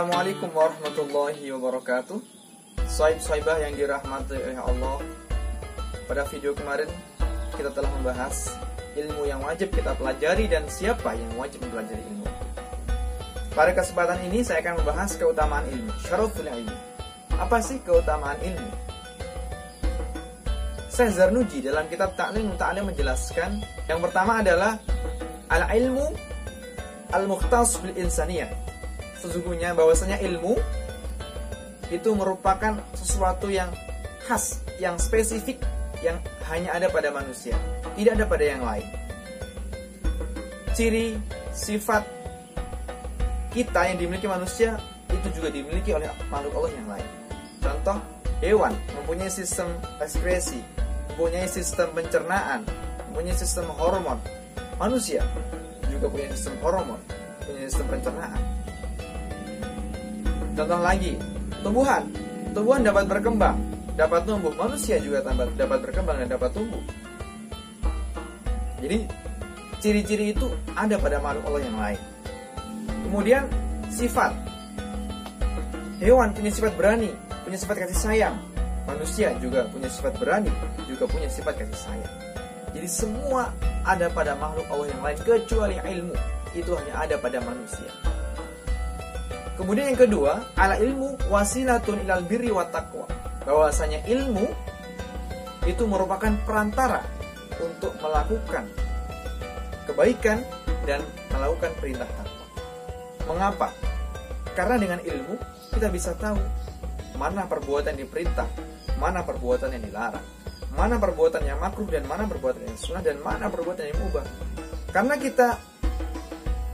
Assalamualaikum warahmatullahi wabarakatuh. Soib soibah yang dirahmati oleh Allah. Pada video kemarin kita telah membahas ilmu yang wajib kita pelajari dan siapa yang wajib mempelajari ilmu. Pada kesempatan ini saya akan membahas keutamaan ilmu Syaraful ilmu. Apa sih keutamaan ilmu? Syekh Zarnuji dalam kitab Ta'lim Ta'lim menjelaskan Yang pertama adalah Al-ilmu Al-mukhtas bil insaniyah sesungguhnya bahwasanya ilmu itu merupakan sesuatu yang khas, yang spesifik, yang hanya ada pada manusia, tidak ada pada yang lain. Ciri sifat kita yang dimiliki manusia itu juga dimiliki oleh makhluk Allah yang lain. Contoh, hewan mempunyai sistem ekspresi, mempunyai sistem pencernaan, mempunyai sistem hormon. Manusia juga punya sistem hormon, punya sistem pencernaan Contoh lagi, tumbuhan. Tumbuhan dapat berkembang, dapat tumbuh. Manusia juga dapat berkembang dan dapat tumbuh. Jadi, ciri-ciri itu ada pada makhluk Allah yang lain. Kemudian, sifat. Hewan punya sifat berani, punya sifat kasih sayang. Manusia juga punya sifat berani, juga punya sifat kasih sayang. Jadi semua ada pada makhluk Allah yang lain kecuali ilmu. Itu hanya ada pada manusia. Kemudian yang kedua, ala ilmu wasilatun ilal birri wa taqwa. Bahwasanya ilmu itu merupakan perantara untuk melakukan kebaikan dan melakukan perintah takwa. Mengapa? Karena dengan ilmu kita bisa tahu mana perbuatan diperintah, mana perbuatan yang dilarang, mana perbuatan yang makruh dan mana perbuatan yang sunnah dan mana perbuatan yang mubah. Karena kita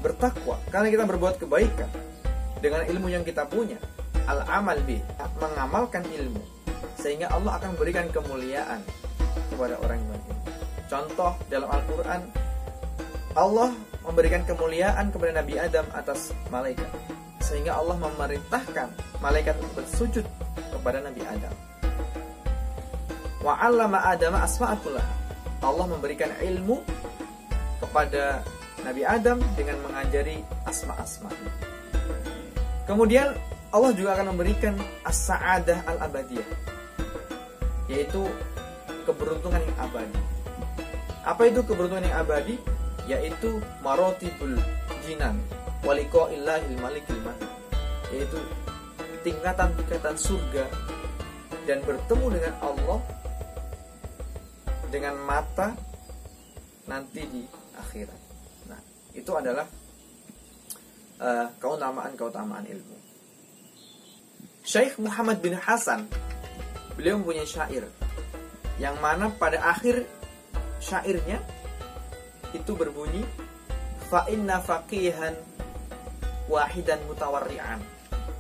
bertakwa, karena kita berbuat kebaikan, dengan ilmu yang kita punya al amal bi mengamalkan ilmu sehingga Allah akan memberikan kemuliaan kepada orang yang berilmu. Contoh dalam Al-Qur'an Allah memberikan kemuliaan kepada Nabi Adam atas malaikat sehingga Allah memerintahkan malaikat untuk bersujud kepada Nabi Adam. Wa 'allama Adam asma'atullah. Allah memberikan ilmu kepada Nabi Adam dengan mengajari asma-asma. Kemudian Allah juga akan memberikan as-sa'adah al-abadiyah yaitu keberuntungan yang abadi. Apa itu keberuntungan yang abadi? Yaitu marotibul jinan waliko illahil malikil malik yaitu tingkatan-tingkatan surga dan bertemu dengan Allah dengan mata nanti di akhirat. Nah, itu adalah keutamaan-keutamaan ilmu. Syekh Muhammad bin Hasan beliau mempunyai syair yang mana pada akhir syairnya itu berbunyi fa inna faqihan wahidan mutawarri'an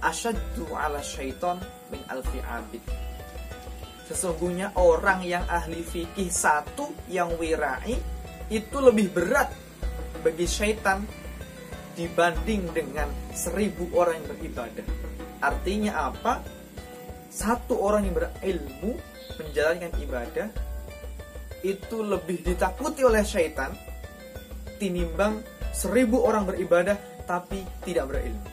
asyaddu ala syaiton min alfi abid Sesungguhnya orang yang ahli fikih satu yang wirai itu lebih berat bagi syaitan dibanding dengan seribu orang yang beribadah. Artinya apa? Satu orang yang berilmu menjalankan ibadah itu lebih ditakuti oleh syaitan tinimbang seribu orang beribadah tapi tidak berilmu.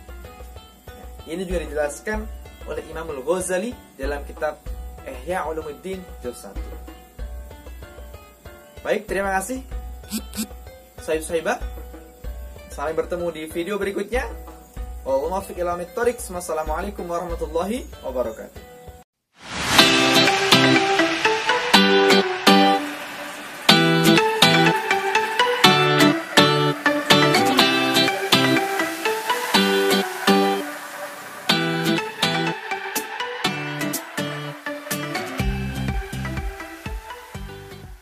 Ini juga dijelaskan oleh Imam Al-Ghazali dalam kitab Ihya Ulumuddin juz 1. Baik, terima kasih. Saya Saibah. Sampai bertemu di video berikutnya. Wassalamualaikum warahmatullahi wabarakatuh.